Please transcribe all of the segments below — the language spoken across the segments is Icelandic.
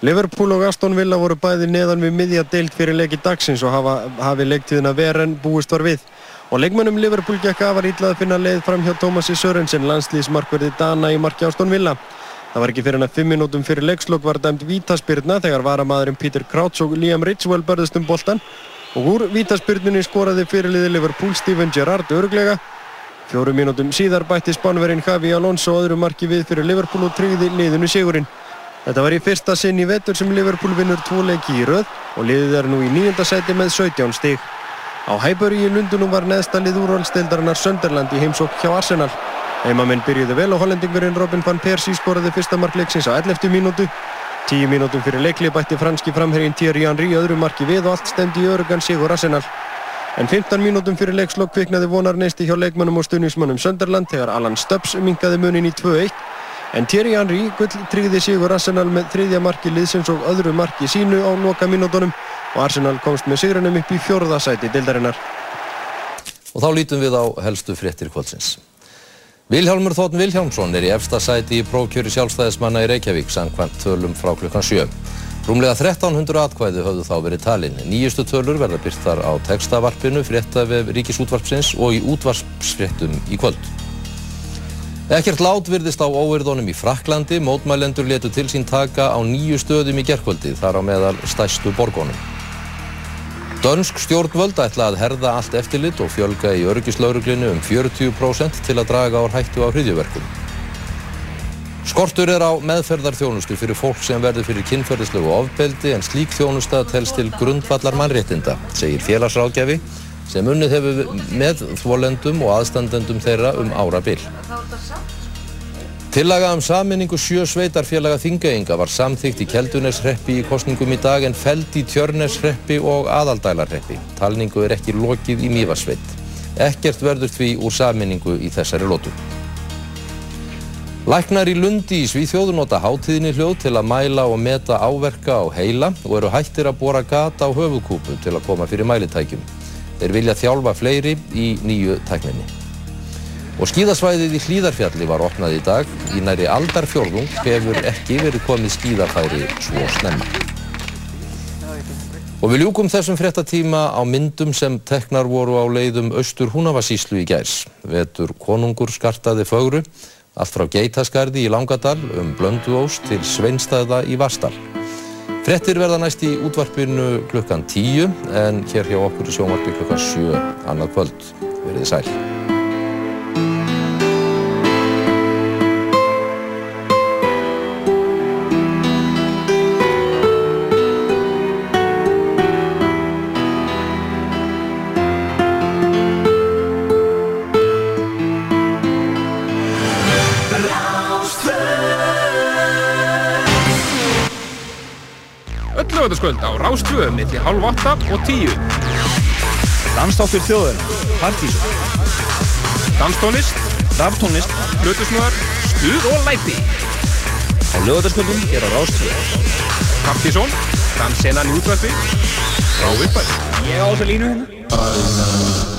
Liverpool og Aston Villa voru bæði neðan við miðja deilt fyrir leiki dagsins og hafa, hafi leiktíðina verið en búist var við. Og leikmönnum Liverpool gekk ítlað að finna leið fram hjá Tómasi Sörensen, landslýsmarkverði Dana í marki Aston Villa. Það var ekki fyrir hann að fimm minútum fyrir leikslokk var dæmt vítaspyrna þegar varamadurinn Peter Crouch og Liam Ridgewell börðist um boltan og úr vítaspyrnunni skoraði fyrirliði Liverpool Steven Gerrard örglega. Fjóru mínútum síðar bætti spánverinn Javi Alonso öðru marki við fyrir Liverpool og tryggði liðinu sigurinn. Þetta var í fyrsta sinn í vetur sem Liverpool vinnur tvo leiki í röð og liðið er nú í nýjönda seti með 17 stík. Á Hæböri í Lundunum var neðsta lið úrvalstildarinnar Sönderland í heimsók hjá Arsenal. Heimamenn byrjuði vel og hollendingurinn Robin van Persie skoraði fyrsta mark leiksins á 11. mínútu. 10 mínútum fyrir leikli bætti franski framherrin Thierry Henry öðru marki við og allt stemdi í örugan sigur Arsenal. En 15 mínútum fyrir leikslokk kviknaði vonarneisti hjá leikmannum og stuðnismannum Sönderland þegar Alan Stubbs minkaði munin í 2-1 En Thierry Henry gull tryggði sigur Arsenal með þriðja marki liðsins og öðru marki sínu á loka mínútonum og Arsenal komst með sigrunum upp í fjórðasæti dildarinnar. Og þá lítum við á helstu fréttir kvöldsins. Vilhjálmur Þóttn Vilhjálmsson er í efsta sæti í prókjöri sjálfstæðismanna í Reykjavík sangkvæmt tölum frá klukkan 7. Rúmlega 1300 atkvæði höfðu þá verið talinn. Nýjustu tölur verða byrtar á textavarpinu, fréttavef Ríkisútvarpsins og í útvarpsfréttum í kvöld. Ekkert lát virðist á óverðunum í Fraklandi, mótmælendur letu til sín taka á nýju stöðum í gerkvöldi, þar á meðal stæstu borgónum. Dönsk stjórnvöld ætla að herða allt eftirlit og fjölga í örgislauruglinu um 40% til að draga ár hættu á hryðjuverkum. Skortur er á meðferðarþjónustu fyrir fólk sem verður fyrir kynferðislegu ofbeldi en slík þjónusta telst til grundvallar mannréttinda, segir félagsráðgjafi sem unnið hefur með þvolendum og aðstandendum þeirra um ára byll. Tillaga um saminningu sjö sveitarfélaga þingauinga var samþygt í Kelduneshreppi í kostningum í dag en feld í Tjörneshreppi og Aðaldælarhreppi. Talningu er ekki lokið í Mývarsveit. Ekkert verður því úr saminningu í þessari lótu. Læknar í Lundi í Svíþjóðu nota hátíðinni hljóð til að mæla og meta áverka á heila og eru hættir að bora gata á höfukúpu til að koma fyrir mælitækjum. Þeir vilja þjálfa fleiri í nýju tækninni. Og skíðasvæðið í Hlíðarfjalli var opnað í dag. Í næri aldarfjörðung hefur ekki verið komið skíðafæri svo snemma. Og við ljúkum þessum frettatíma á myndum sem teknar voru á leiðum Östur Húnavasíslu í gærs. Vetur konungur skartaði fögru, allt frá Geitaskarði í Langadal um Blönduós til Sveinstæða í Vastal. Frettir verða næst í útvarpinu klukkan 10 en hér hjá okkur í sjónvarpi klukkan 7 annað kvöld. Verðið sæl. Lögataskvöld á Rástvö millir halv 8 og 10. Danstátt fyrir þjóður, partísum. Danstónist, raftónist, hlutusnöðar, stuð og læti. Á lögataskvöldum er á Rástvö. Partísón, dansennan í útvæði, frá uppæð. Ég á þessa línu hérna.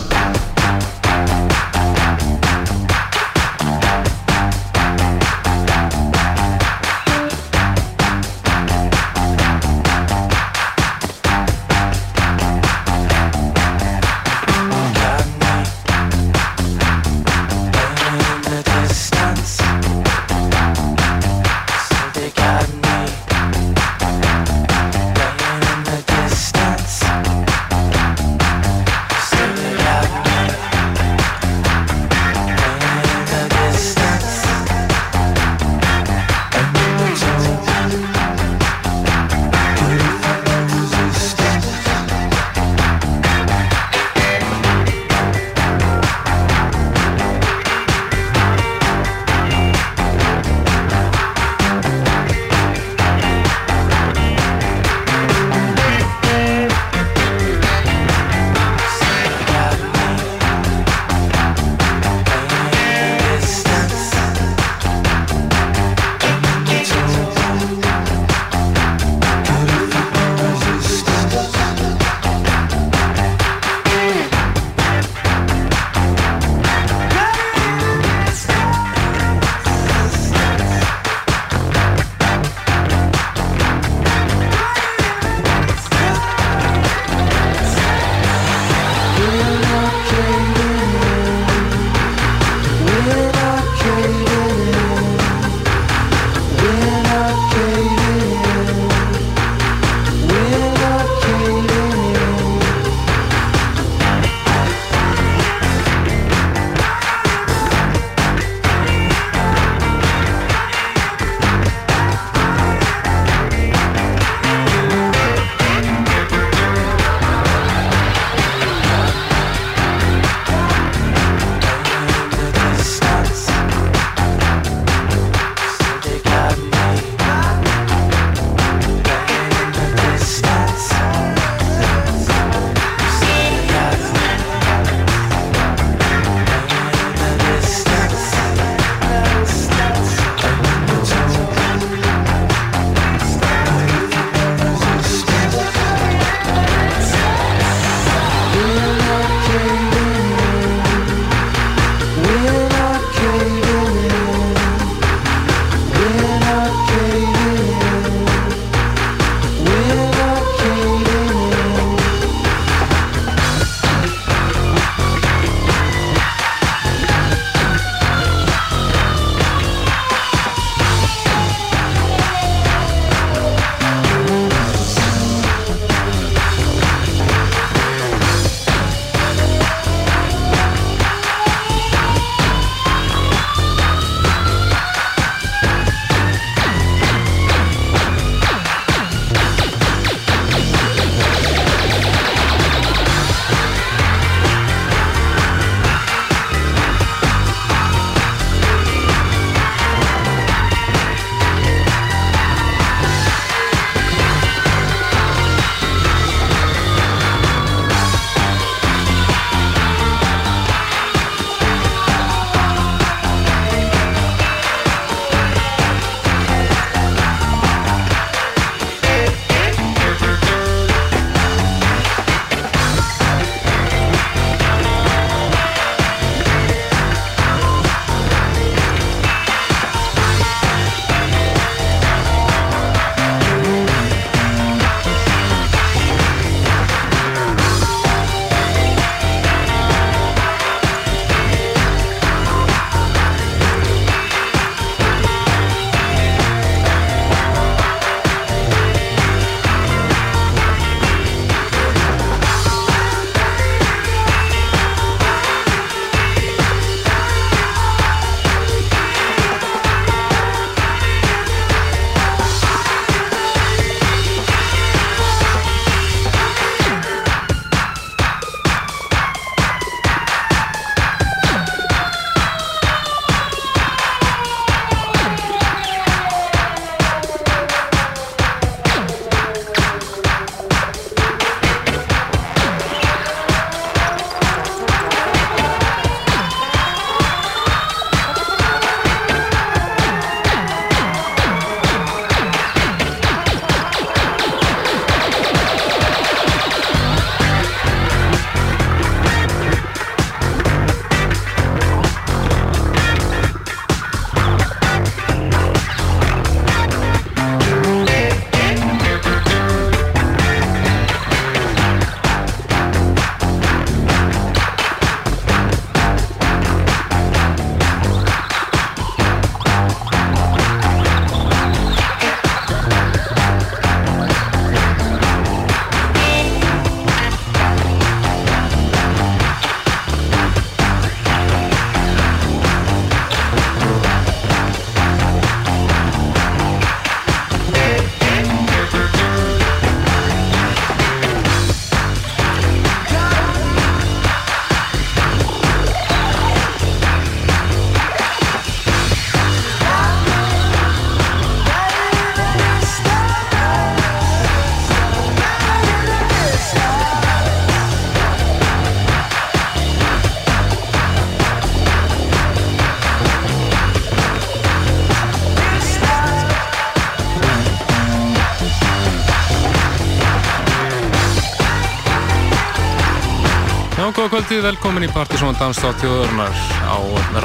Kvöldið, velkomin í Partisón Danstátt þjóðurnar á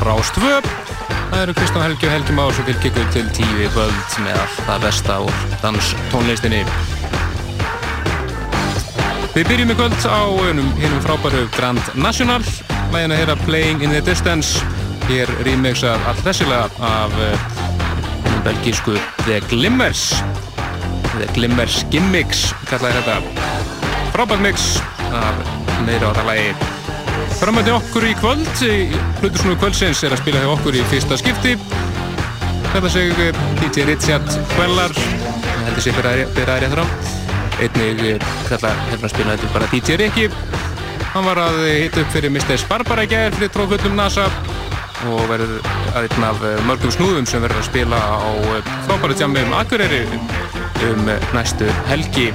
Rástvö. Það eru Kristján Helgi og Helgi Már sem fylgir ykkur til tíu kvöld með allt það besta úr danstónlistinni. Við byrjum í kvöld á hinnum frábæru Grand National, lægin að heyra Playing in the Distance. Hér rýmiksar all þessilega af hinnum belgísku The Glimmers. The Glimmers Gimmicks kallaði þetta. Frábært mix af meira á það lagi. Framöndi okkur í kvöld, hlutusnúi kvöldsins er að spila hjá okkur í fyrsta skipti. Þetta seg DJ Richard Quellar, heldur sér byrjaði rétt frá. Einnig kallar hérna að spila þetta bara DJ Rikki. Hann var að hita upp fyrir Mr. Barbara í gerð fyrir tróðfullum NASA og verður að einn af mörgum snúðum sem verður að spila á frábæru tjami um Akureyri um næstu helgi.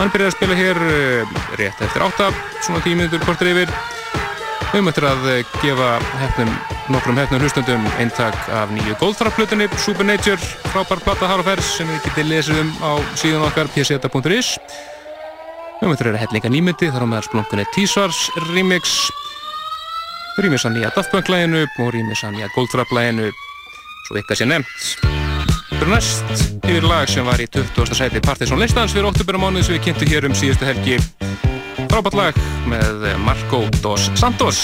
Hann byrjaði að spila hér rétt eftir átta, svona tíu minnur kortur yfir. Við möttum að gefa hefnum, nokkrum hefnum hlustundum eintak af nýju Goldtrap-flutunni, Supernature, frábær platta Harafers sem við getið lesið um á síðan okkar pseta.is. Við möttum að hellinga nýmyndi, þar á meðal splunkunni T-Sars remix, remix að nýja Daft Punk-læginu og remix að nýja Goldtrap-læginu, svo ykkar sé nefnt. Fyrir næst yfir lag sem var í 20. sæti Partiðsson listans fyrir oktobermánuð sem við kynntum hér um síðustu helgi. Frábært lag með Marco dos Santos,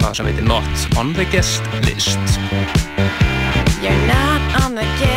lag sem heitir Not on the Guest List. You're not on the guest list.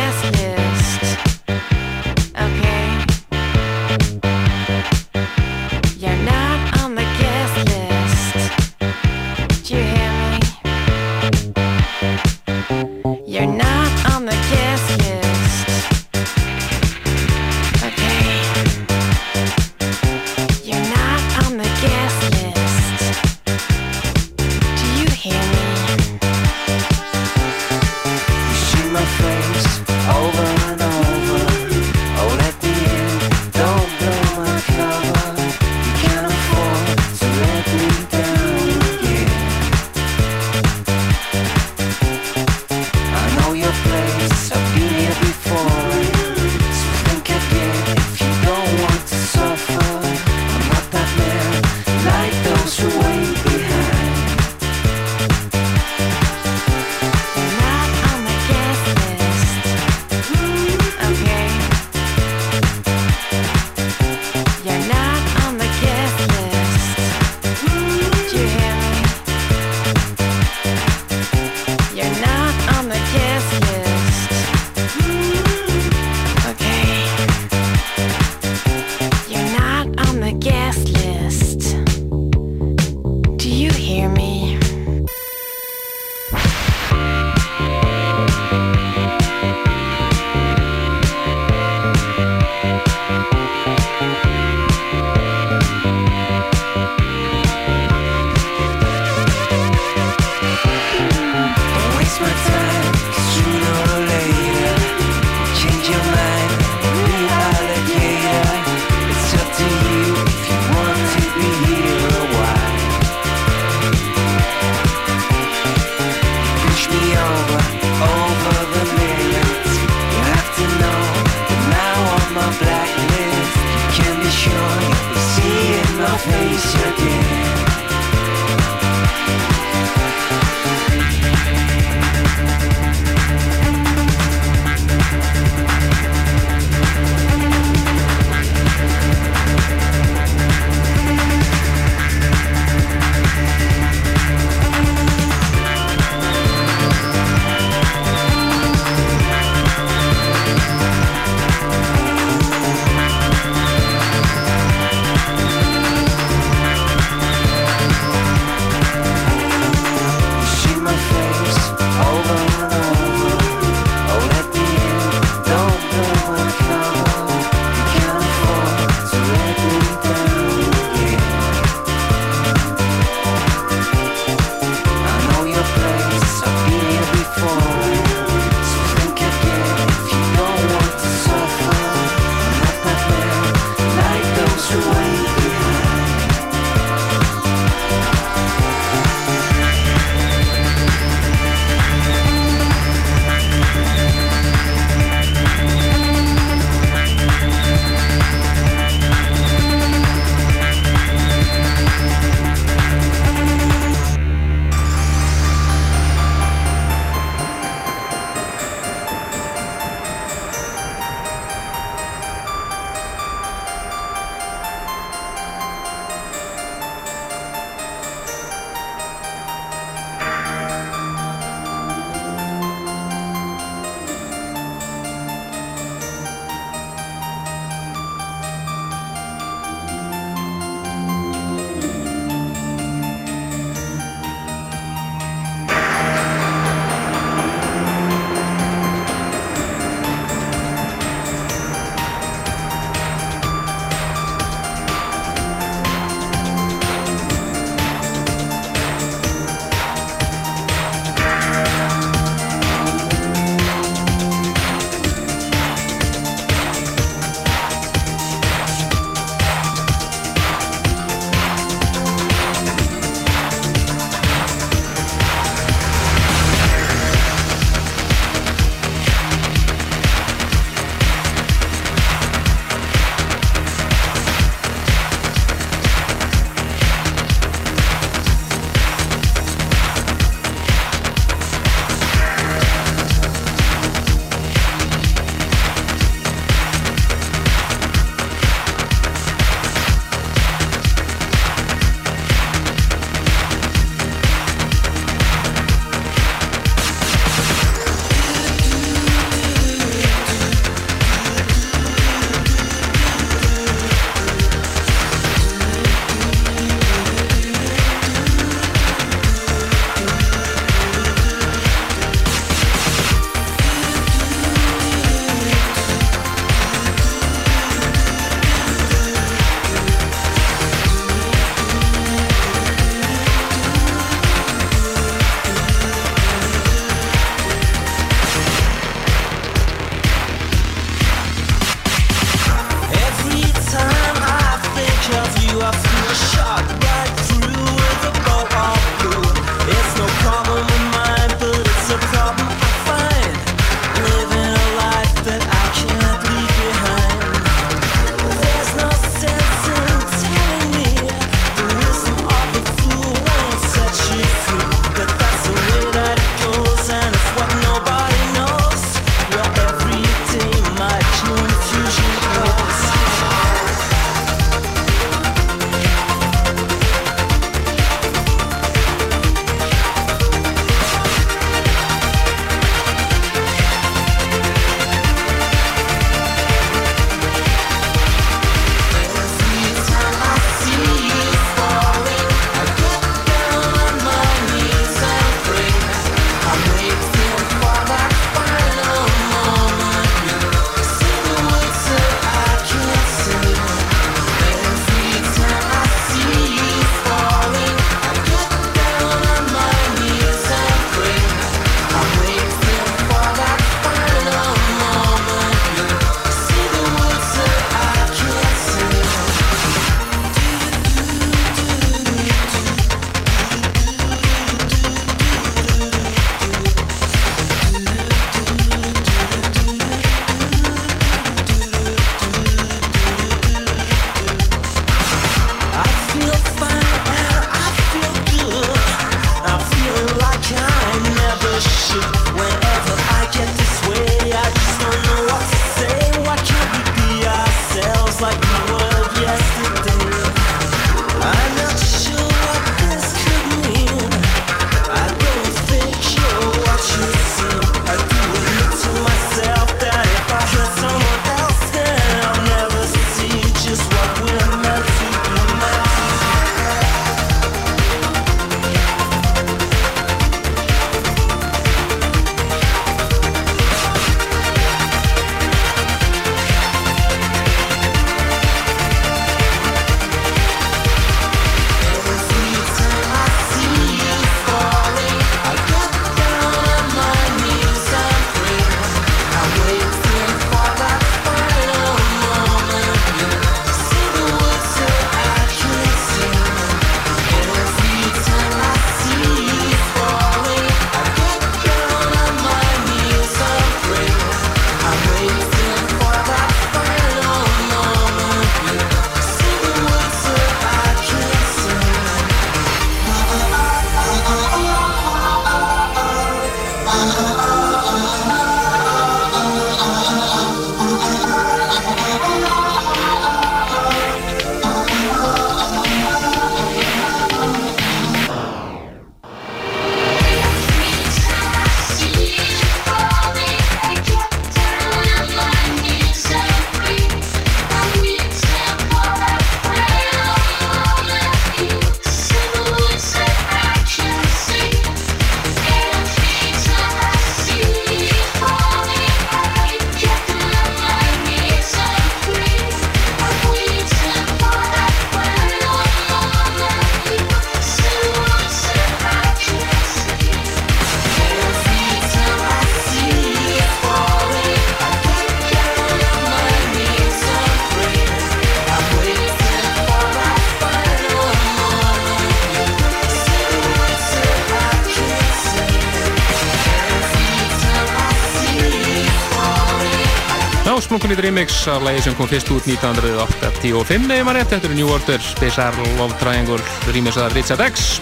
Splunkunýtt remix af lagi sem kom fyrst út 1985 eða maður rétt, þetta eru New Order Bizarre Love Triangle remix af Richard X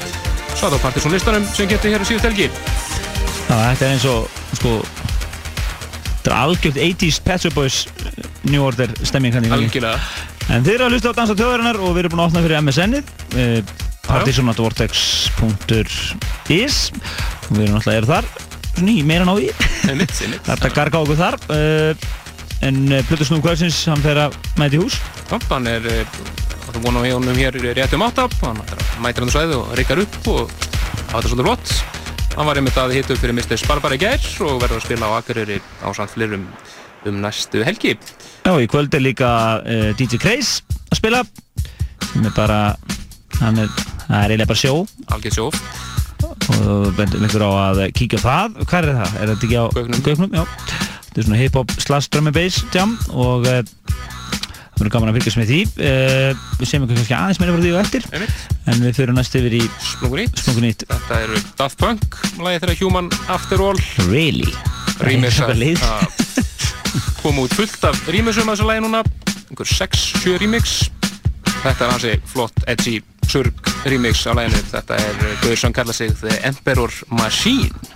Svo þá Partisan listanum sem getur hér á síðust helgi Já, þetta er eins og, sko, þetta er algjört 80s Pet Shop Boys uh, New Order stemming gangi. Algjörlega En þið eru að hlusta á Dansa tjóðarinnar og við erum búin að opna fyrir MSN-ið, uh, partisanatvortex.is við erum náttúrulega eru þar, svona í meira ná í. Það er að garga okkur þar. Uh, en uh, Plutusnúm Kvölsins, hann fer að mæti hús. Já, hann er eh, það er búin á honum hér rétt um átta hann mætir hann svæði og reykar upp og það er svolítið flott hann var einmitt að hita upp fyrir Mr. Sparbar í gær og verður að spila á Akureyri á samt flirum um næstu helgi Já, í kvöld er líka uh, DJ Kreis að spila sem er bara hann er, það er eiginlega bara sjó algjör sjóf og bendum ykkur á að kíkja það hvað er það? Er þetta ekki á Gauknum. já þetta er svona hip-hop slash drum and bass jam og uh, það verður gaman að fylgjast með því. Uh, við séum ykkur kannski aðeins meira frá því og eftir. Einmitt. En við fyrir næst yfir í Splungur nýtt Splungur nýtt. þetta eru Daft Punk lagi þeirra Human After All. Really? leið. að koma út fullt af remixum að þessu lagi núna. Einhver 6-7 remix. Þetta er hansi flott edgy surg remix á laginu. Þetta er Gauður sem kalla sig The Emperor Machine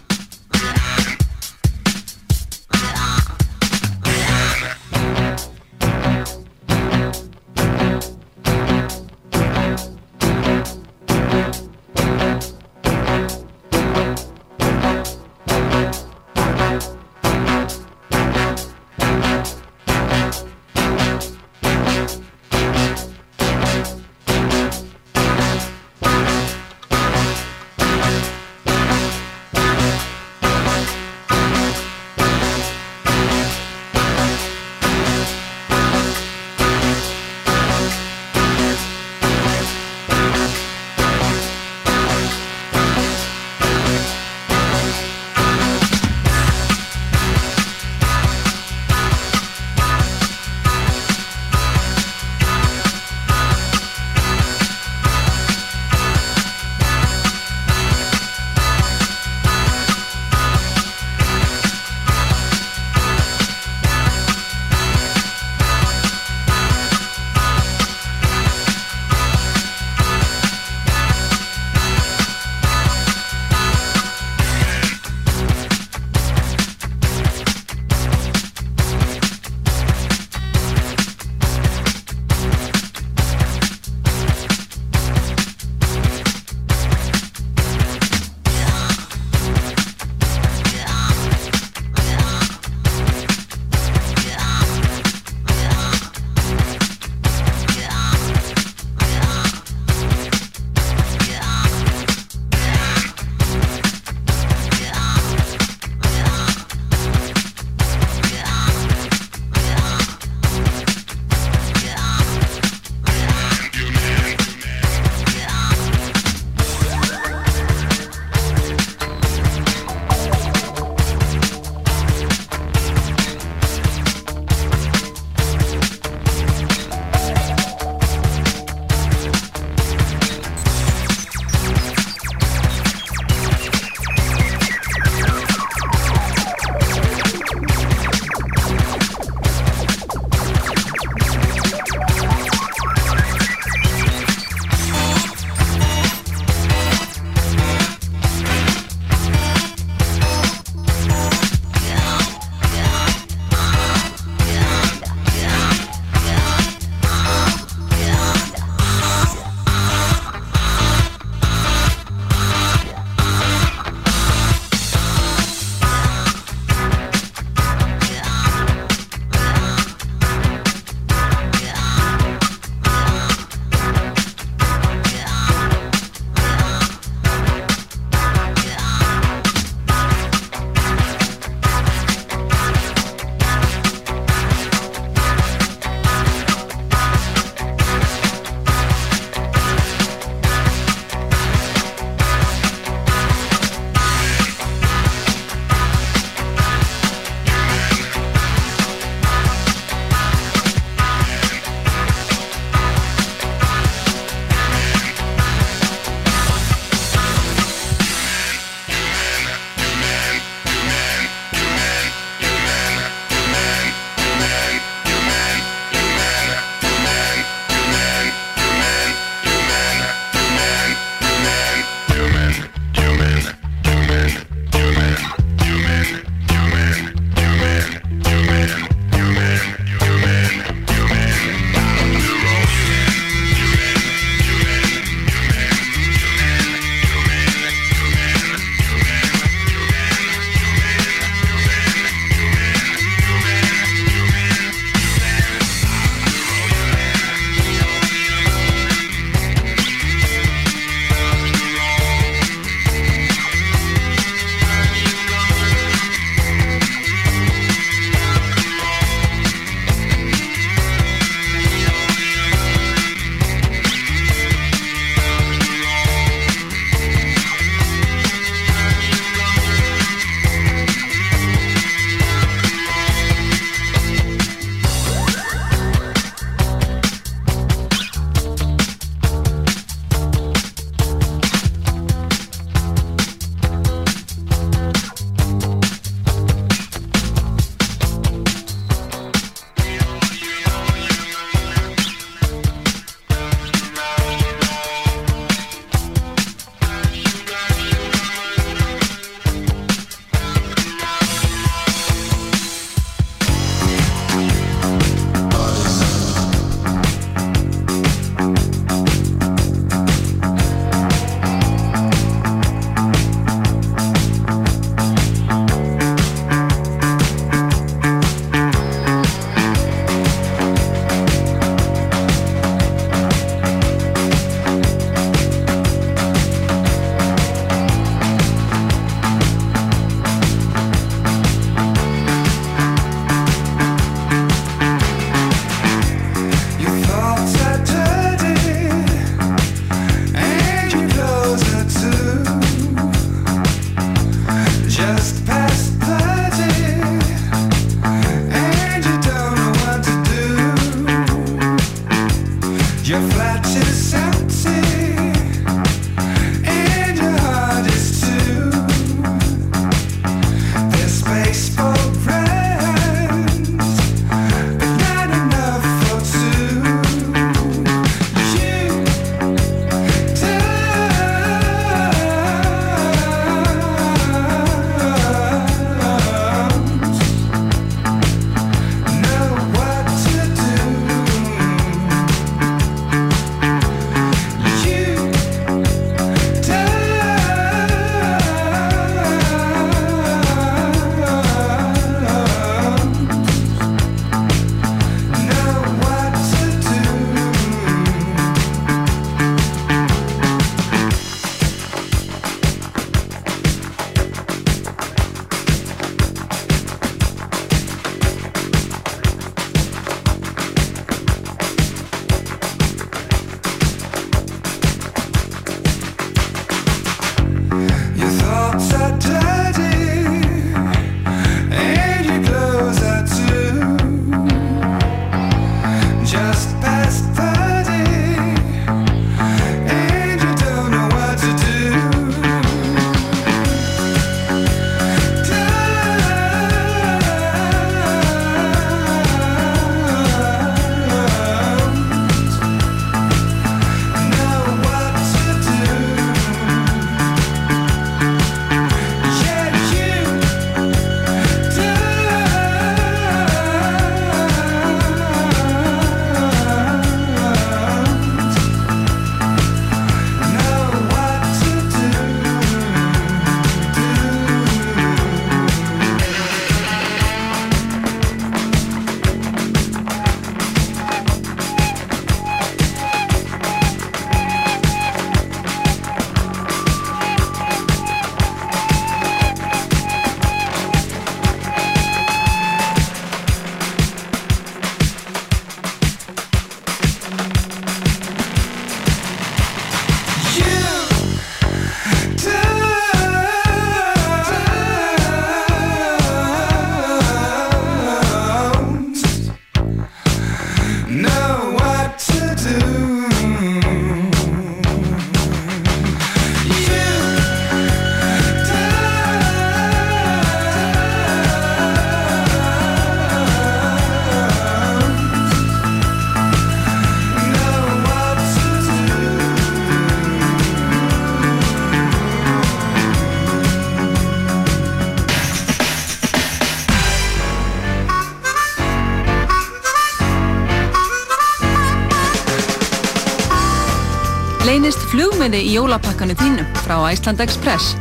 Flugmiði í jólapakkanu þínu frá Iceland Express.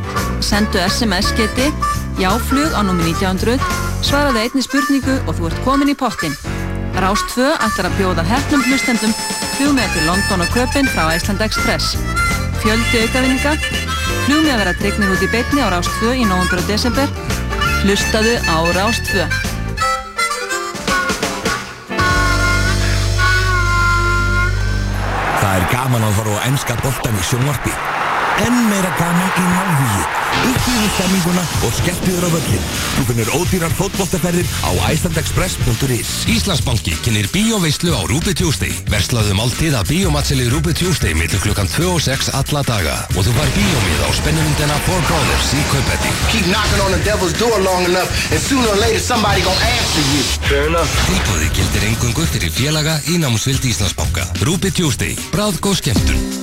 Sendu SMS-geti, jáflug á númi 1900, svaraðu einni spurningu og þú ert komin í pottin. Rás 2 ætlar að bjóða hefnum hlustendum flugmiða til London og Köpinn frá Iceland Express. Fjöldi aukavinninga, flugmiða verða dregnir út í beitni á Rás 2 í nóvember og desember. Hlustaðu á Rás 2. gaman að horfa á ennska boltan í sjónvarpi. Enn meira gaman í návíi. Uppið í stemminguna og skelltiður á völlin. Þú finnur ódýrar fótboltaferðir á icelandexpress.is Íslandsbanki kynir bíóveislu á Rúbi Tuesday. Verslaðu máltíð að bíómatseli Rúbi Tuesday millir klukkan 2 og 6 alla daga. Og þú fær bíómið á spennumyndina Four Brothers í Kaupetti. Keep knocking on the devil's door long enough, and sooner or later somebody gonna answer you. Fair enough. Tilbúði gildir engungu fyrir félaga í námsvild Íslandsbanka. Rúbi Tuesday. Bráðgóð skemmtun.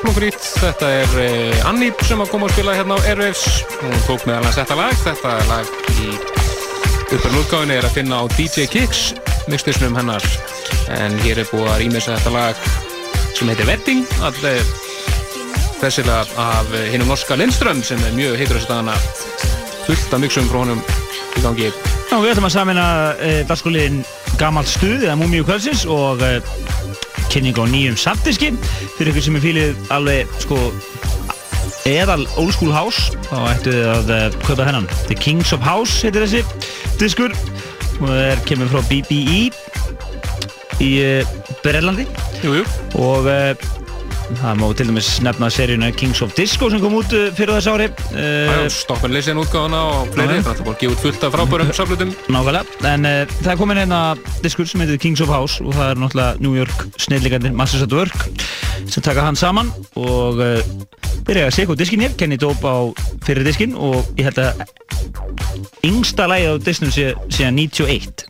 Smókurít, þetta er uh, Anni sem að koma að spila hérna á Airwaves. Hún tók meðal hans þetta lag. Þetta lag í uppar útgáfinni er að finna á DJ Kicks mixtisnum hennar. En hér er búið að rýmisa þetta lag sem heitir Wedding. Allir þessilega af hinnum norska Lindström sem er mjög heitur þessu dagana. Fullt af mixum frá honum í gangi. Já, við ætlum að samina uh, dagskóliðin Gamalt stuð eða Múmiu kvöldsins og uh, kynning á nýjum samdiski. Fyrir ykkur sem er fílið alveg sko eðal old school house þá ættu þið að uh, kaupa þennan. The Kings of House heitir þessi diskur. Og það er kemur frá BBE í uh, Berlandi jú, jú. og uh, það má til dæmis nefna seríuna Kings of Disco sem kom út uh, fyrir þess ári. Uh, Stoppin leysin útgáfana og fleiri, það er gefa út fullt af frábærum saflutum Nákvæmlega, en uh, það er komin hérna diskur sem heitir Kings of House og það er náttúrulega New York snillíkandir Masters at Work sem taka hann saman og uh, byrja að segja á diskin hér, kenni dóp á fyrir diskin og ég held að yngsta lagi á disnum sé, sé 91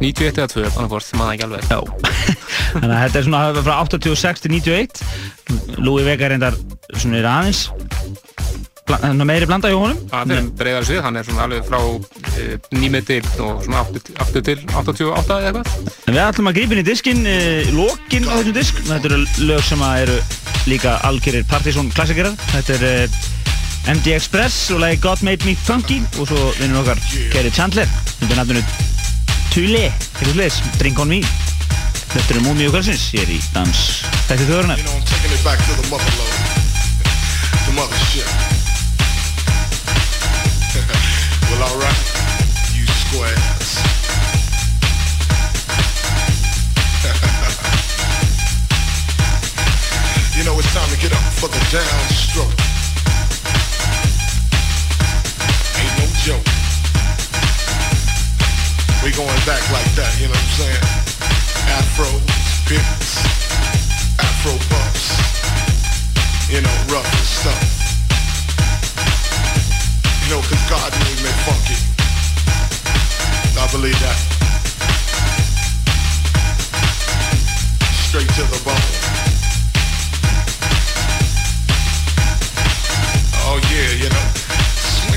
91 eða 2, annarkvort, maður ekki alveg. Já, þannig að þetta er svona frá 86 til 91 Louis Vega reyndar svona er aðeins er meiri blanda hjá honum Það er breyðar svið, hann er svona alveg frá e, nýmeti og svona aftur, til 88 eða eitthvað. En við ætlum að grípa inn í diskin, uh, lokin á þessum disk. Þetta eru lög sem eru líka algjörir Partizón klassikerar. Þetta er uh, MD Express og lagi God Made Me Funky og svo vinnur okkar Kerry Chandler undir nafninu Tuli, eitthvað sliðis, Drink On Me Þetta eru Múmi og Kvölsins, ég er í dans Þetta þjóðurnar You know, well, alright, you squares. you know, it's time to get up for the downstroke. Ain't no joke. We going back like that, you know what I'm saying? Afros, pips, Afro puffs, you know, rough and stuff. You know, cause God made me funky. I believe that. Straight to the bone. Oh yeah, you know,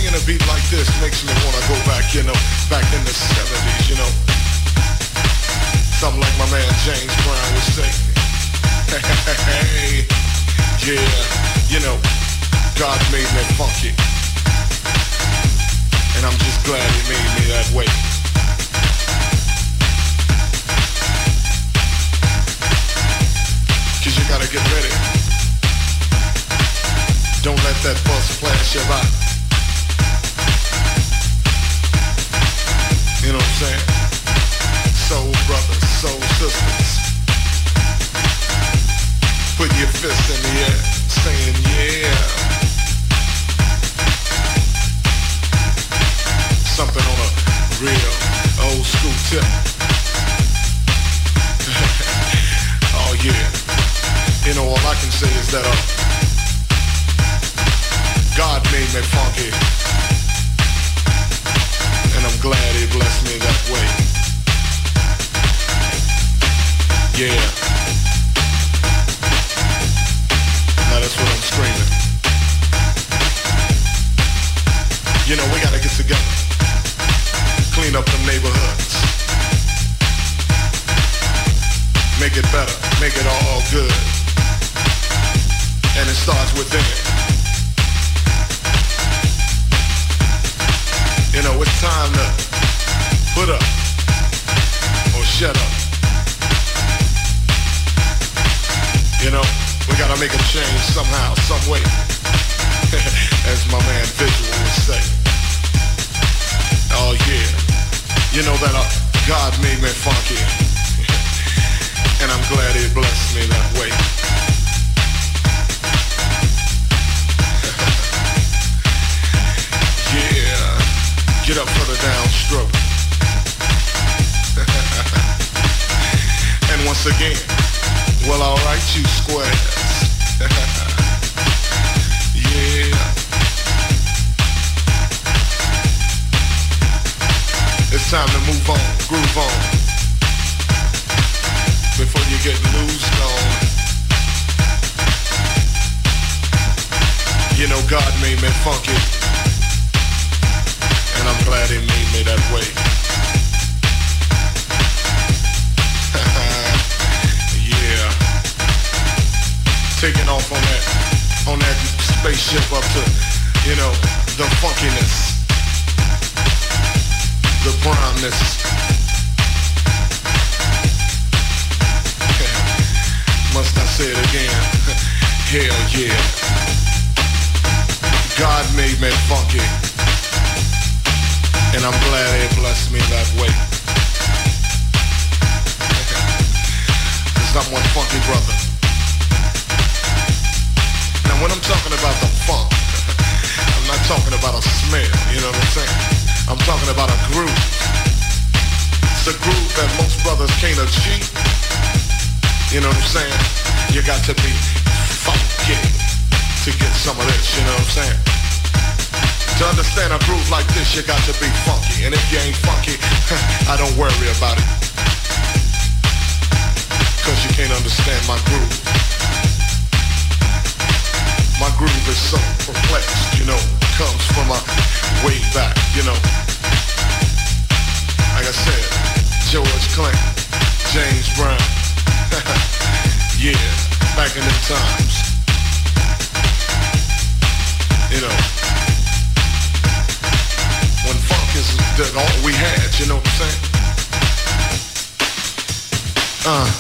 swinging a beat like this makes me wanna go back, you know, back in the 70s, you know. Something like my man James Brown would say. Hey, yeah, you know, God made me funky. And I'm just glad he made me that way. Cause you gotta get ready. Don't let that bus flash you by. You know what I'm saying? Soul brothers, soul sisters. Put your fist in the air, saying yeah. Something on a real old school tip. oh yeah. You know, all I can say is that uh, God made me funky. And I'm glad he blessed me that way. Yeah. Now that's what I'm screaming. You know, we gotta get together. Clean up them neighborhoods. Make it better. Make it all good. And it starts within. You know, it's time to put up or shut up. You know, we gotta make a change somehow, some way. As my man Visual would say. Oh yeah. You know that uh, God made me funky. and I'm glad he blessed me that way. Get up for the downstroke. and once again, well, alright, you squares. yeah. It's time to move on, groove on. Before you get loose on. You know God made me funky. I'm glad he made me that way. yeah. Taking off on that on that spaceship up to, you know, the funkiness. The primeness. Must I say it again? Hell yeah. God made me funky. And I'm glad he blessed me that way. Cause I'm one funky brother. Now when I'm talking about the funk, I'm not talking about a smell, you know what I'm saying? I'm talking about a groove. It's a groove that most brothers can't achieve. You know what I'm saying? You got to be funky to get some of this, you know what I'm saying? To understand a groove like this, you got to be funky. And if you ain't funky, I don't worry about it. Cause you can't understand my groove. My groove is so perplexed, you know, comes from a way back, you know. Like I said, George Clinton, James Brown. yeah, back in the times. You know, cause that's all we had, you know what I'm saying? Uh.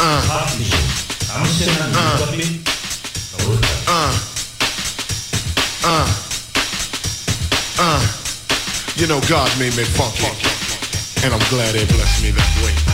Uh. Uh. Uh. Uh. uh. You know God made me funky, and I'm glad it blessed me that way.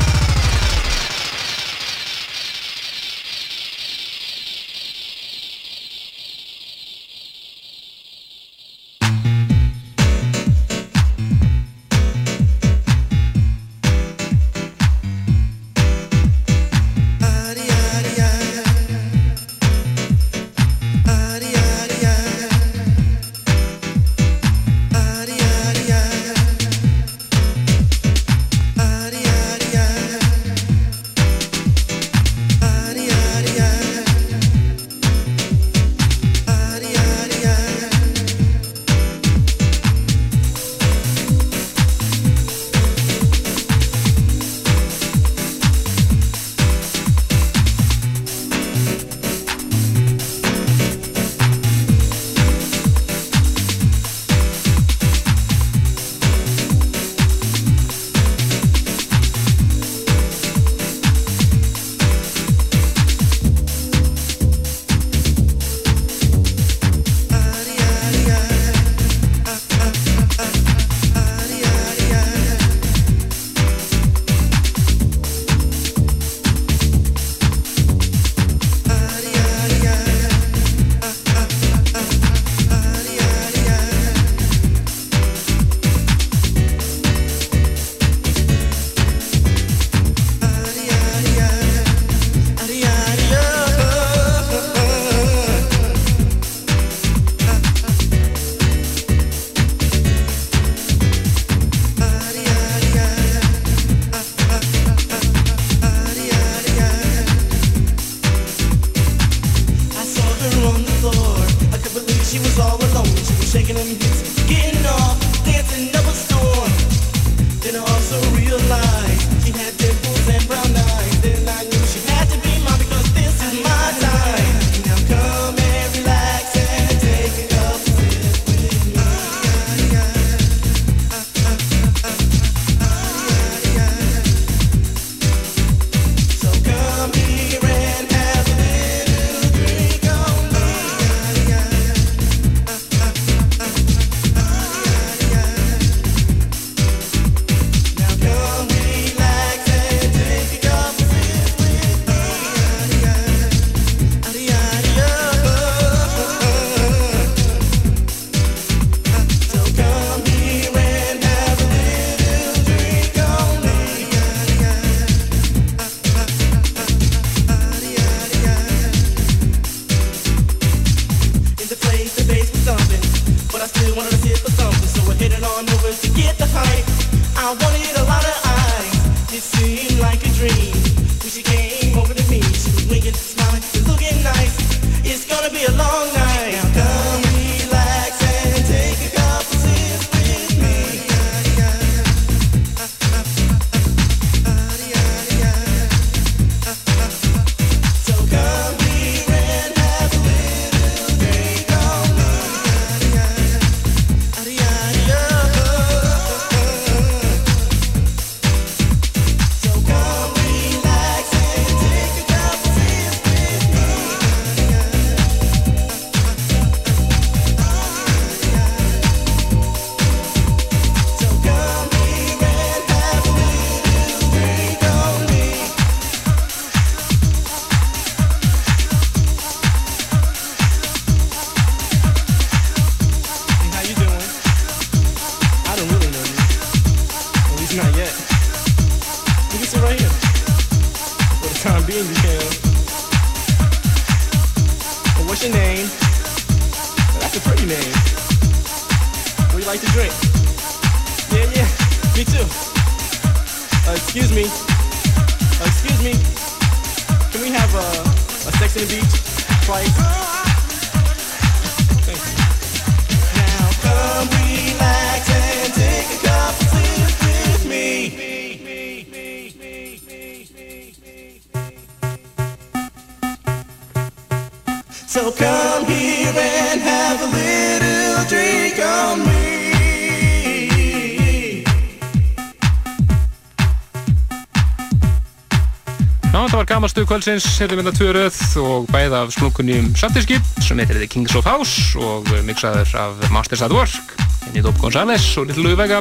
Kvöldsins, hefðum við þetta tvö röð og bæð af splunkunjum Sattirskip sem heitir The Kings of House og mixaður af Masters at Work, Enni Dóp González og Little Louis Vega.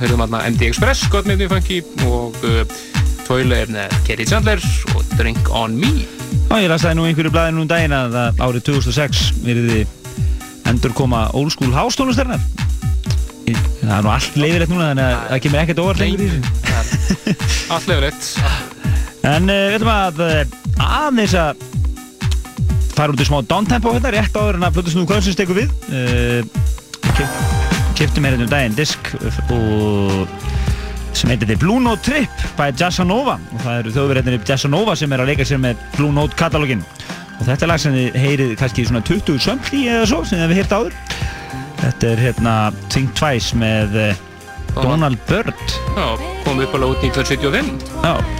Höfðum aðna MD Express, gott með funky og uh, Toilet er með Kerry Chandler og Drink on Me. Já, ég las það nú einhverju blæði nú um daginn að árið 2006 verði endur koma old school house tónlistarinnar. Það er nú allt leiðilegt núna þannig að það kemur ekkert óvart lengur í þessu. Allt leiðilegt. En uh, við ætlum að uh, aðeins að fara út í smá downtempo hérna, rétt áður en að Plutusnúðu Kvöldsins tekur við. Uh, Kiptum hérna um daginn disk og sem heitir The Blue Note Trip by Jazzanova. Og það eru þjóðverðinni Jazzanova sem er að leika sér með Blue Note katalógin og þetta er lag sem þið heyrið kannski svona 20 sömfli eða svo sem þið hefur heyrt áður. Þetta er hérna Think Twice með Donald Byrd. Já, kom upp alveg út 1975. Já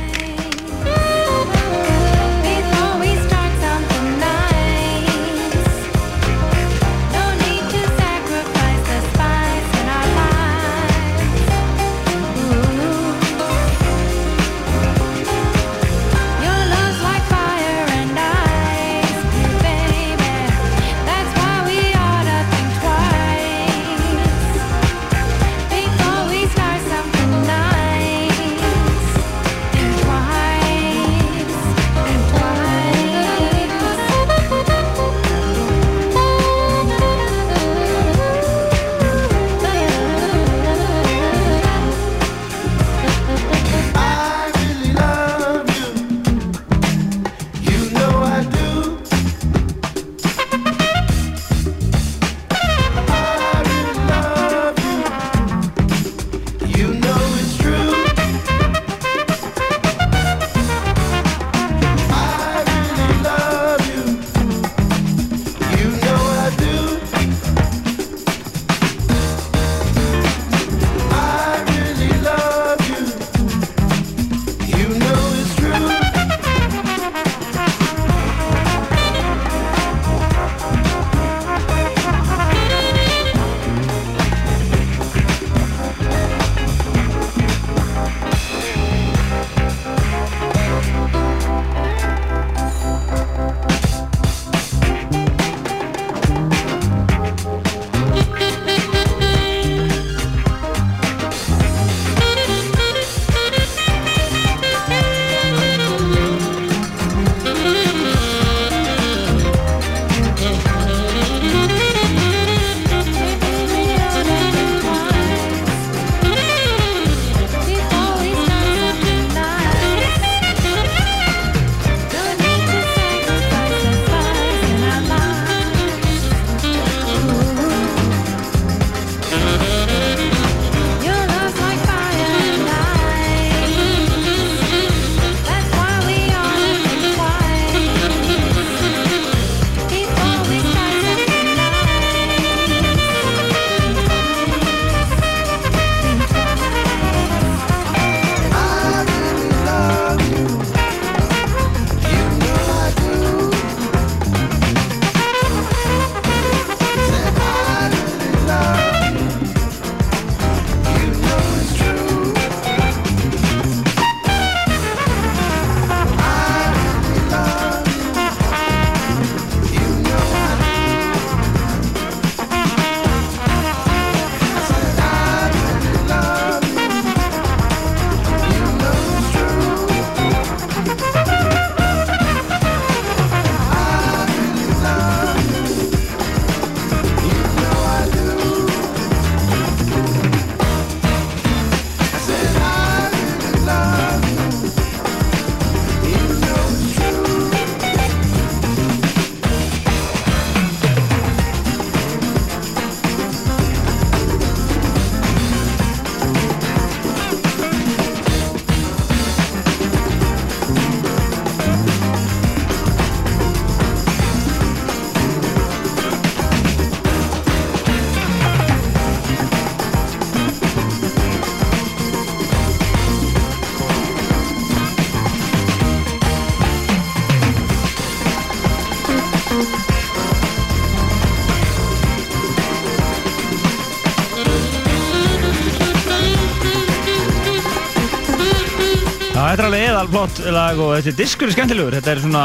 þetta er alveg eðal flott lag og þetta er diskur skemmtilegur. Þetta er svona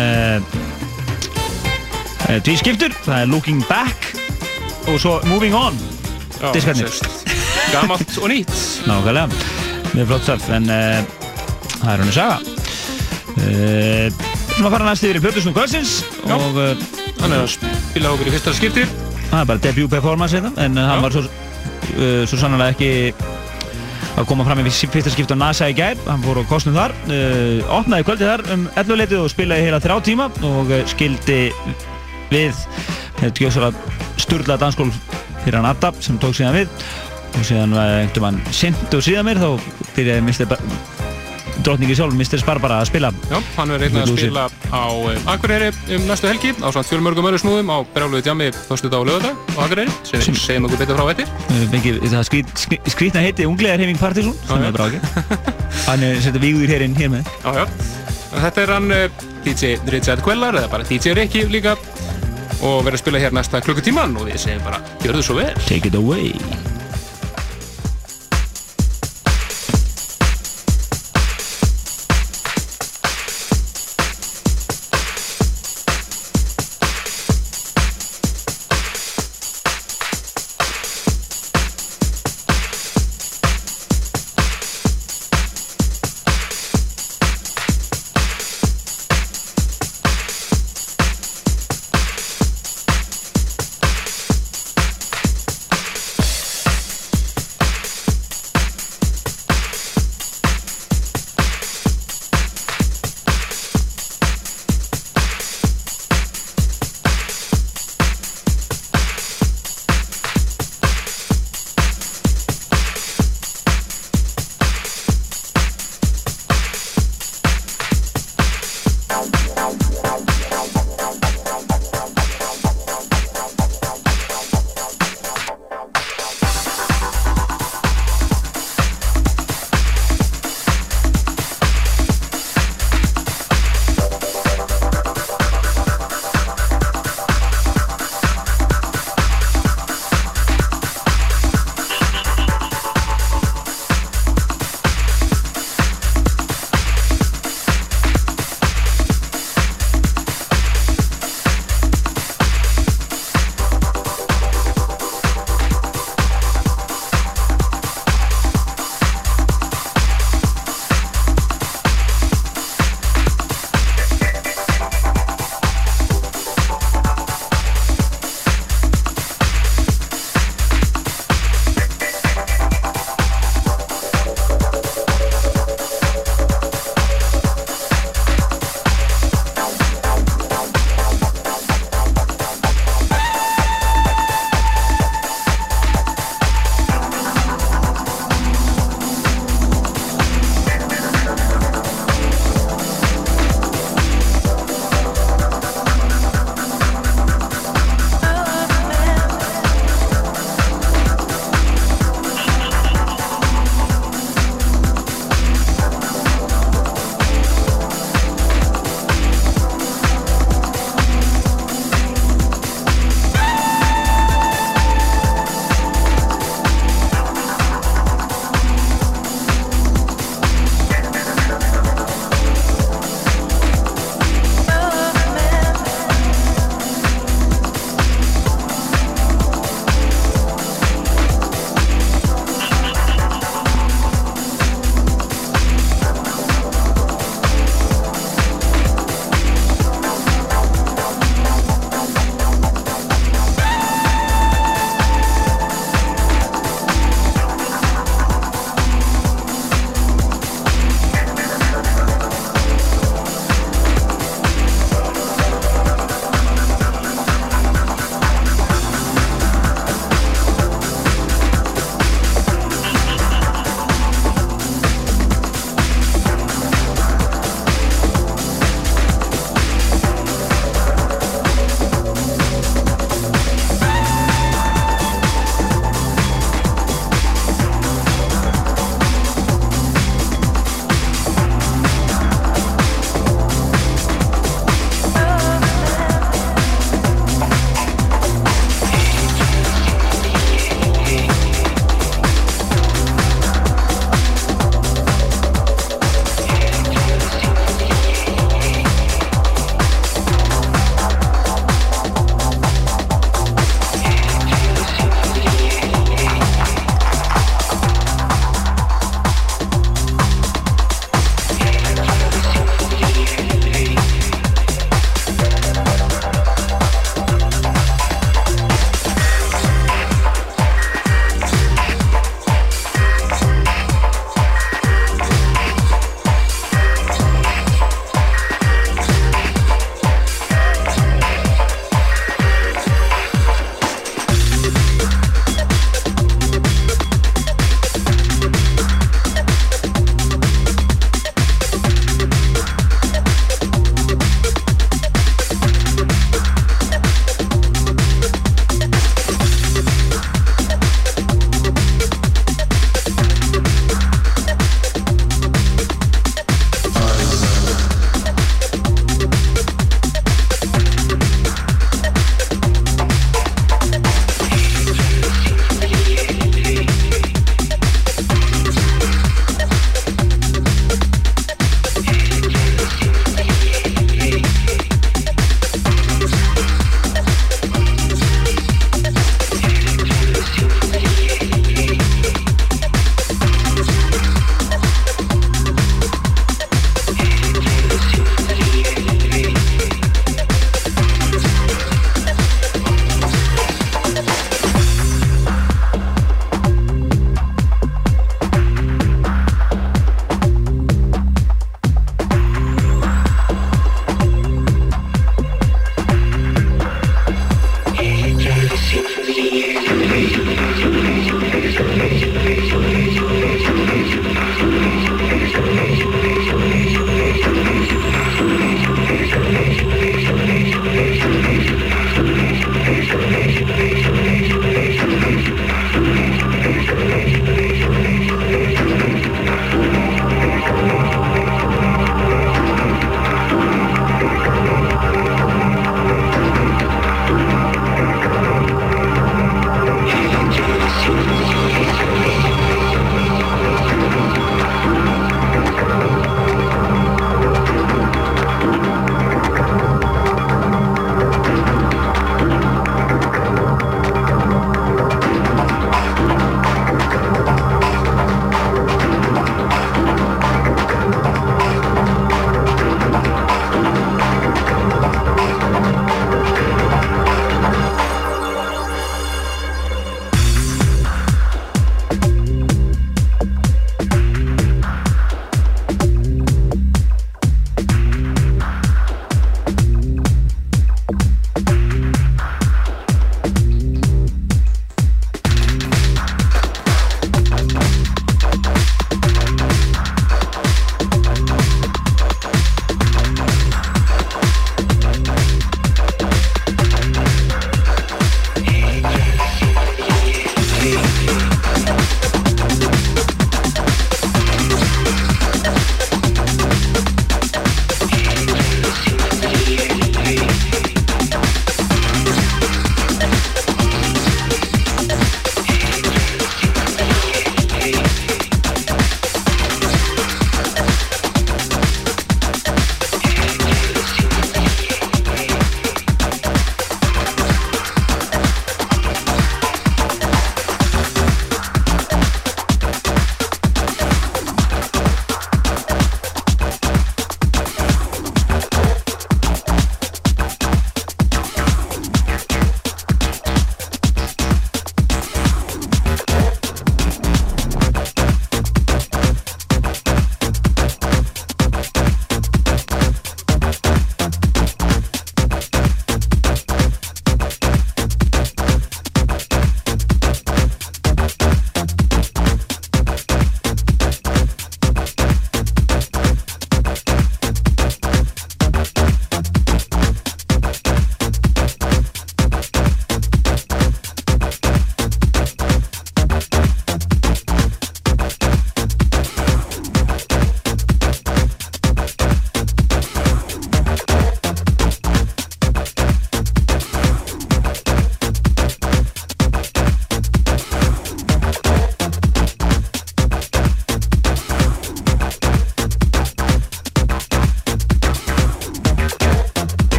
uh, uh, tvískiptur. Það er Looking Back og svo Moving On. Diskarnir. Gamalt og nýtt. Nákvæmlega. Mjög flott stöf, en uh, það er henni saga. Uh, Svona fara næst yfir í Plötusnum Kvölsins og Hann er að spila okkur í fyrsta skipti. það er bara debut performance hérna, en hann var svo, uh, svo sannlega ekki að koma fram í fyrsta skipt á NASA í gær, hann fór á kostnum þar, uh, opnaði kvöldið þar um 11 leitið og spilaði heila þrjá tíma og uh, skildi við þetta gjóðsvara sturla danskól fyrir hann Adda sem tók síðan við. Og síðan var einhvern veginn og síðan mér þá byrjaði drottningi sjálf, Mr. Barbara að spila. Já, hann verður einnig að spila á um, Akureyri um næstu helgi á samt fjölmörgum öru snúðum á brjáluðu djami fyrstu dag og lögadag á Akureyri. Sem segjum okkur betur frá eftir. Við það skrít, skrít, skrítna heiti Unglegar Heiming Partizón sem er bara ekki hann er setja vígður hérinn hér með. Já, já. Þetta er hann uh, DJ Richard Quellar eða bara DJ Ricky líka og verður að spila hér næsta klukkutíman og við segjum bara, gjörðu svo vel. Take it away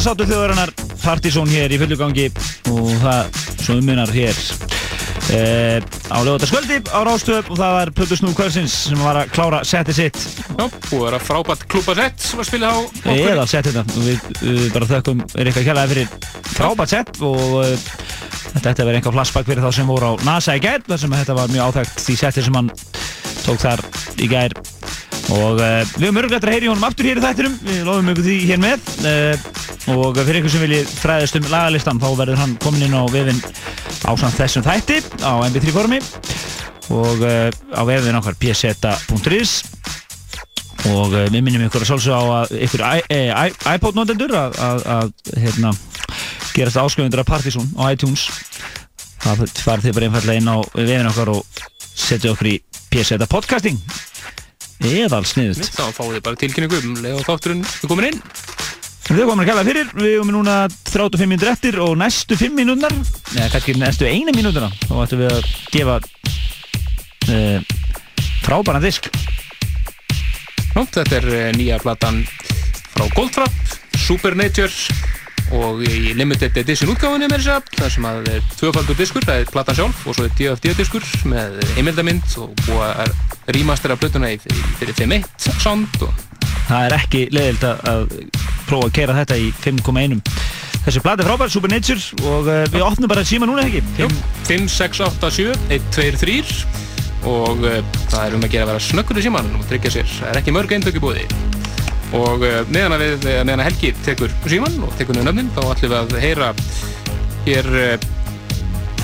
dansáttu þjóðarinnar Partizón hér í fullu gangi og það svo umunar hér uh, á lögutaskvöldi á Rástöp og það var Plötu Snú Kvölsins sem var að klára setti sitt. Já, og það er að frábært klúpasett sem var spilað á eða sett þetta við, við bara þökkum Rikka Kjallaði fyrir frábært sett og uh, þetta ætti að vera einhver flashback fyrir þá sem voru á NASA í gær þar sem þetta var mjög áþægt því setti sem hann tók þar í gær. Og uh, við höfum örglætt að heyri honum aftur hér í þættinum. Við lofum ykkur því hér með. Uh, og fyrir ykkur sem vilji fræðast um lagalistan þá verður hann komin inn á vefinn á þessum þætti á mp3 formi og uh, á vefinn okkar pseta.is og uh, við minnum ykkur að sálsög á að ykkur eh, i- iPod-notendur að, hérna, gerast áskjöfundur af Partizón á iTunes. Það farið þið bara einfallega inn á vefinn okkar og setja okkur í PSeta podcasting eðal sniðut Þá fáið þið bara tilkynningu um leið og þátturinn er komin inn Þau komum að kella fyrir, við erum núna 35 mínútur eftir og næstu 5 mínúturnar. Eða kannski næstu einu mínúturna þá ættum við að gefa uh, frábæna disk. Nú, þetta er eh, nýja platan frá Goldfrapp, Supernature og í limited edition útgáfunni með þess að það sem að er tvöfaldur diskur, það er platan sjálf og svo er DFD diskur með heimildamind og búið að rýmastera plötuna í fyrir 5.1 sound og það er ekki leiðilt að, prófa að kera þetta í 5.1 þessi plati frábær, Supernature og uh, við opnum bara síma núna ekki Jú, 5, 6, 8, 7, 1, 2, 3 og uh, það er um að gera að vera snöggur í síman og tryggja sér, það er ekki mörg eindök í búði og uh, meðan að að Helgi tekur síman og tekur niður nöfnin þá ætlum við að heyra hér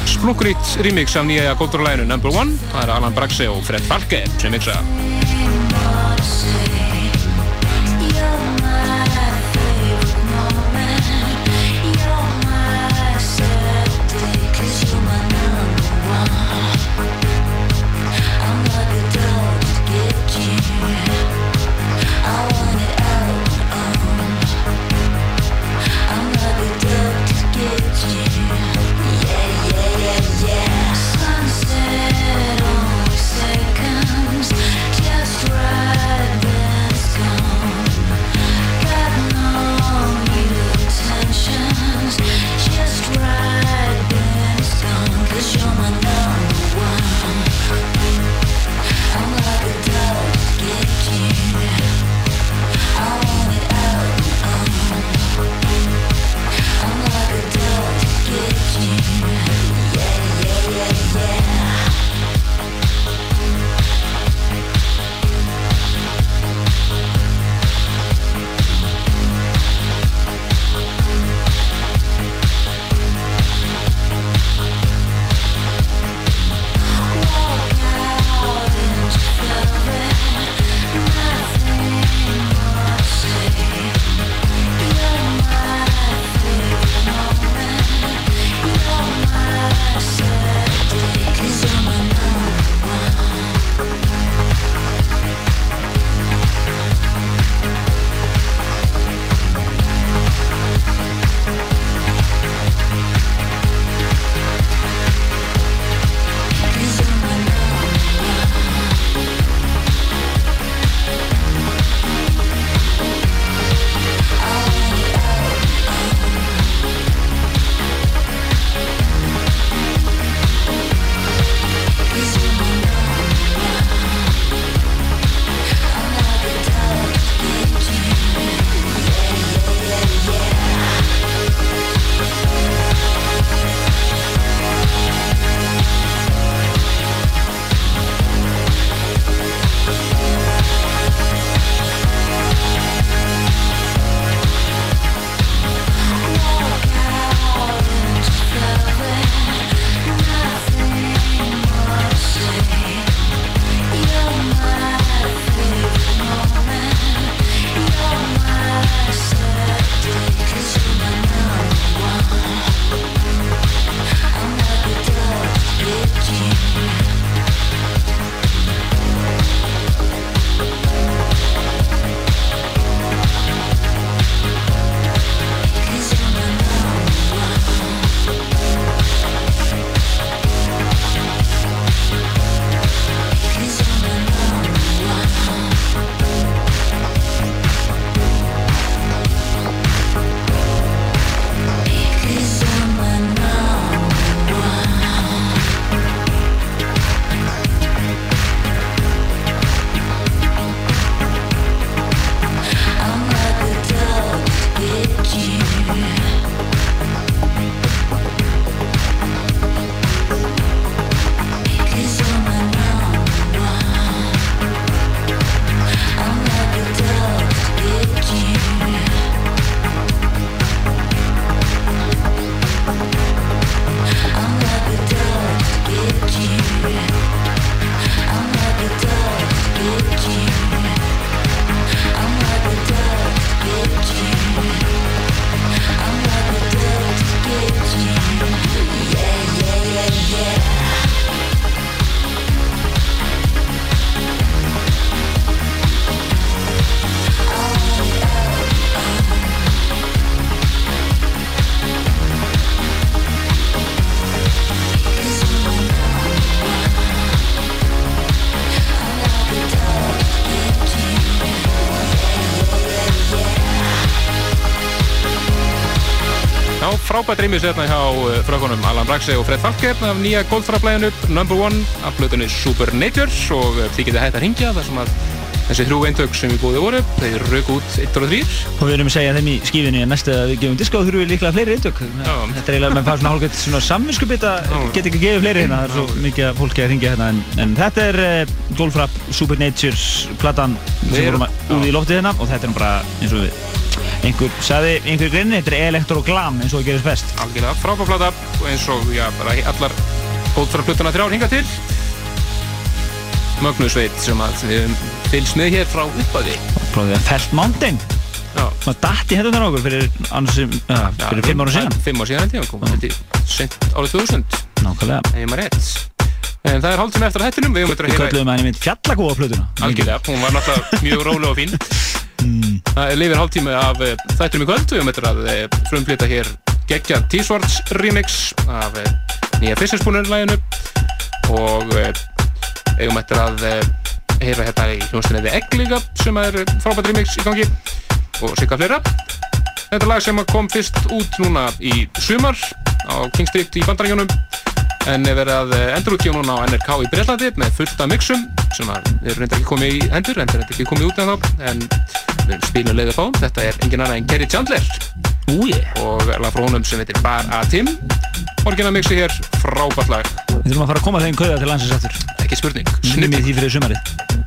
splunkurít remix af nýja Goldrúlæðinu Number One, það er Alan Braxe og Fred Falke sem mixa frábært rýmis hérna hjá uh, frökkunum Alan Braxe og Fred Falker af nýja Goldfraplæginu Number One af blöðunni Supernature og uh, þið getið hægt að ringja þar sem að þessi þrjú eintök sem við búið voru þeir rauk út 1 og 3 Og við erum að segja þeim í skífinni að næstu að við gefum diska og þurfum við líklega fleiri eintök. Þetta er eiginlega, mann fær svona hálfgett svona samvinskupið að geta ekki að gefa fleiri hérna, það er svo mikið af fólki að ringja hérna. En, en þetta er uh, Goldfrapp Supernatures platan sem vorum að- út í loftið hérna og þetta er bara eins og við einhver sagði, einhver greinni, þetta er elektroglam eins og það gerist best. algjörlega frábært plata og eins og já, bara allar Goldfrapluttuna þrjár hinga til Mögnusveit sem að við höfum fylgst með hér frá uppæði Prófið að Felt Mountain, Já, maður datti hérna þannig okkur fyrir, sem- ja, fyrir fimm ára síðan. Fimm ára síðan held ég, kom þetta árið 2000 Nákvæmlega. ef ég maður rétt En það er hálftíma eftir að hættinum, við höfum þetta að Við heyra kölluðum henni mynd fjallagóða plötuna. Algjörlega, hún var náttúrulega mjög róleg og fín Það er lifir hálftími af eh, þættinum í kvöld. Við höfum þetta að eh, frumflytta hér geggja T-Swords remix af eh, nýja Fissinspooner-læginu og eigum þetta að heyra hérna í hljónstinni The Egg líka sem er frábært remix í gangi. Og sigga fleira. Þetta er lag sem kom fyrst út núna í sumar á King Street í Bandaríkjónum en er verið að endurútgefa núna á NRK í Breitlandi með fullt af mixum sem er reyndar ekki komið í hendur en er ekki komið út en þá en við spilum leiðið fá þetta er engin annað en Kerry Chandler Ú ég. og lag frá honum sem heitir Bar A Tim orginal mixi hér, frábært lag Við þurfum að fara að koma þeim kauða til landsins aftur. ekki spurning, Snippið því fyrir sumarið.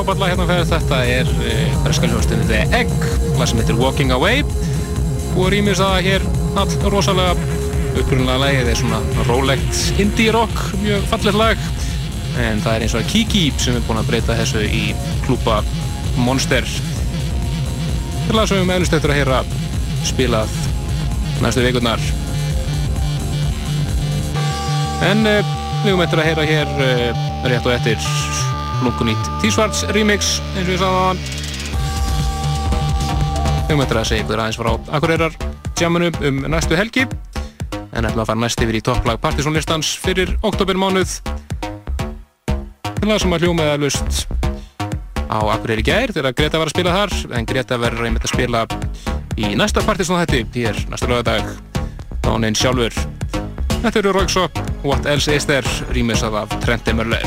Frábært lag hérna fyrir þetta er breska hljóðstunni The Egg lag sem heitir Walking Away. Og rýmis það hér all rosalega upprunlega lagið er svona rólegt indie rock, mjög fallet lag. En það er eins og að Kiki sem er búin að breyta þessu í klúpa Monster. Þetta lag sem við meðlust eftir að heyra spilað næstu vikurnar. En uh, við eftir að heyra hér uh, rétt og eftir lunkunýtt T-Svarts remix eins og ég sagði við höfum eftir að segja ykkur aðeins frá Akureyrar tjámanu um næstu helgi. En ætla að fara næst yfir í topplag Partizónlistans fyrir oktobermánuð til það sem að hljómaði að lust á Akureyri gær þegar Greta var að spila þar en Greta verður einmitt að spila í næsta Partizón þetta hér næsta lögadag Dáninn sjálfur. Þetta eru Rauksop What Else Is There rýmisað af Trent Emmerler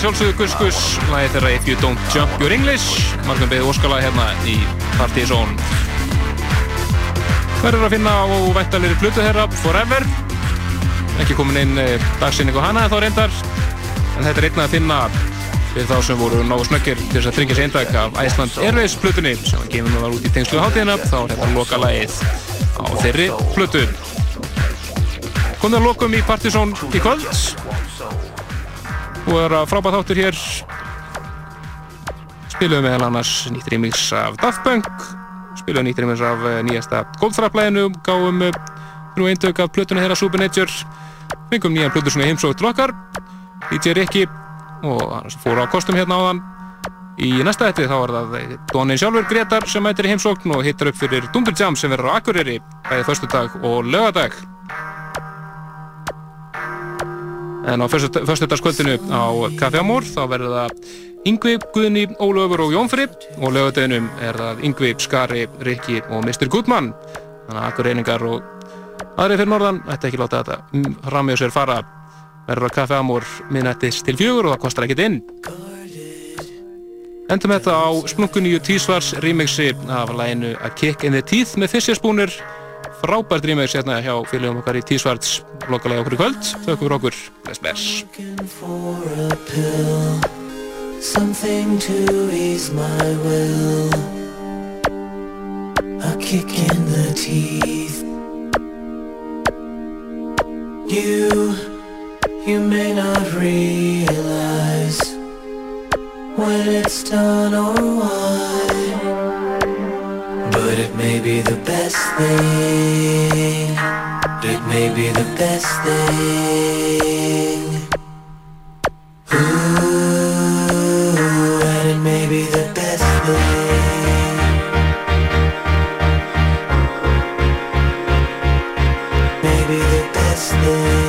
Er sjálfsögðu Gus Gus, lagið þeirra If You Don't Jump Your English, margum beðið óskalag hérna í Partizón. Verður að finna á væntalegri flutu þeirra? Forever, ekki komin inn eh, dagsinning á hana þá reyndar, en þetta er einnig að finna fyrir þá sem voru nógu snöggir til þess að tryggja sér eindag af Iceland Airways flutunni sem að gefum við var út í tengslu hátíðina, þá er þetta loka lagið á þeirri flutu. Komum við að lokum í Partizón í kvöld er að frábæð þáttur hér. Spilum við annars nýtt remix af Daft Punk spilum nýtt remix af eh, nýjasta Goldfrapp-læginu gáum nú eindök af plötuna þeirra Supernature fengum nýjan plötu svona heimsótt okkar DJ Rikki og hann fór á kostum hérna áðan. Í næsta hætti þá er það eh, Dónin sjálfur Gretar sem mætir í heimsókn og hittar upp fyrir Dundur Jam sem verður á Akureyri bæðið föstudag og lögadag En á föstudagskvöldinu á Café Amor þá verður það Yngvi, Guðni, Ólöfur og Jónfri og lögadeginum er það Yngvi, Skari, Rikki og Mr. Goodman þannig að akkur reyningar og Aðrið fyrir norðan, þetta ekki láta þetta fram með sér fara verður að kaffe amor minnættis til fjögur og það kostar ekkert inn. Endum þetta á splunkuníu tísvars remixi af læginu A Kick in the Teeth með Fischerspúnir frábært remix hérna hjá félagum okkar í tísvarts lokalega okkur í kvöld. Þaukum fyrir okkur, bless bless. something to ease my will. A kick in the teeth. You, you may not realize when it's done or why, may be the best thing. It may be the best thing. Ooh, and it may be the best thing. Maybe the best thing.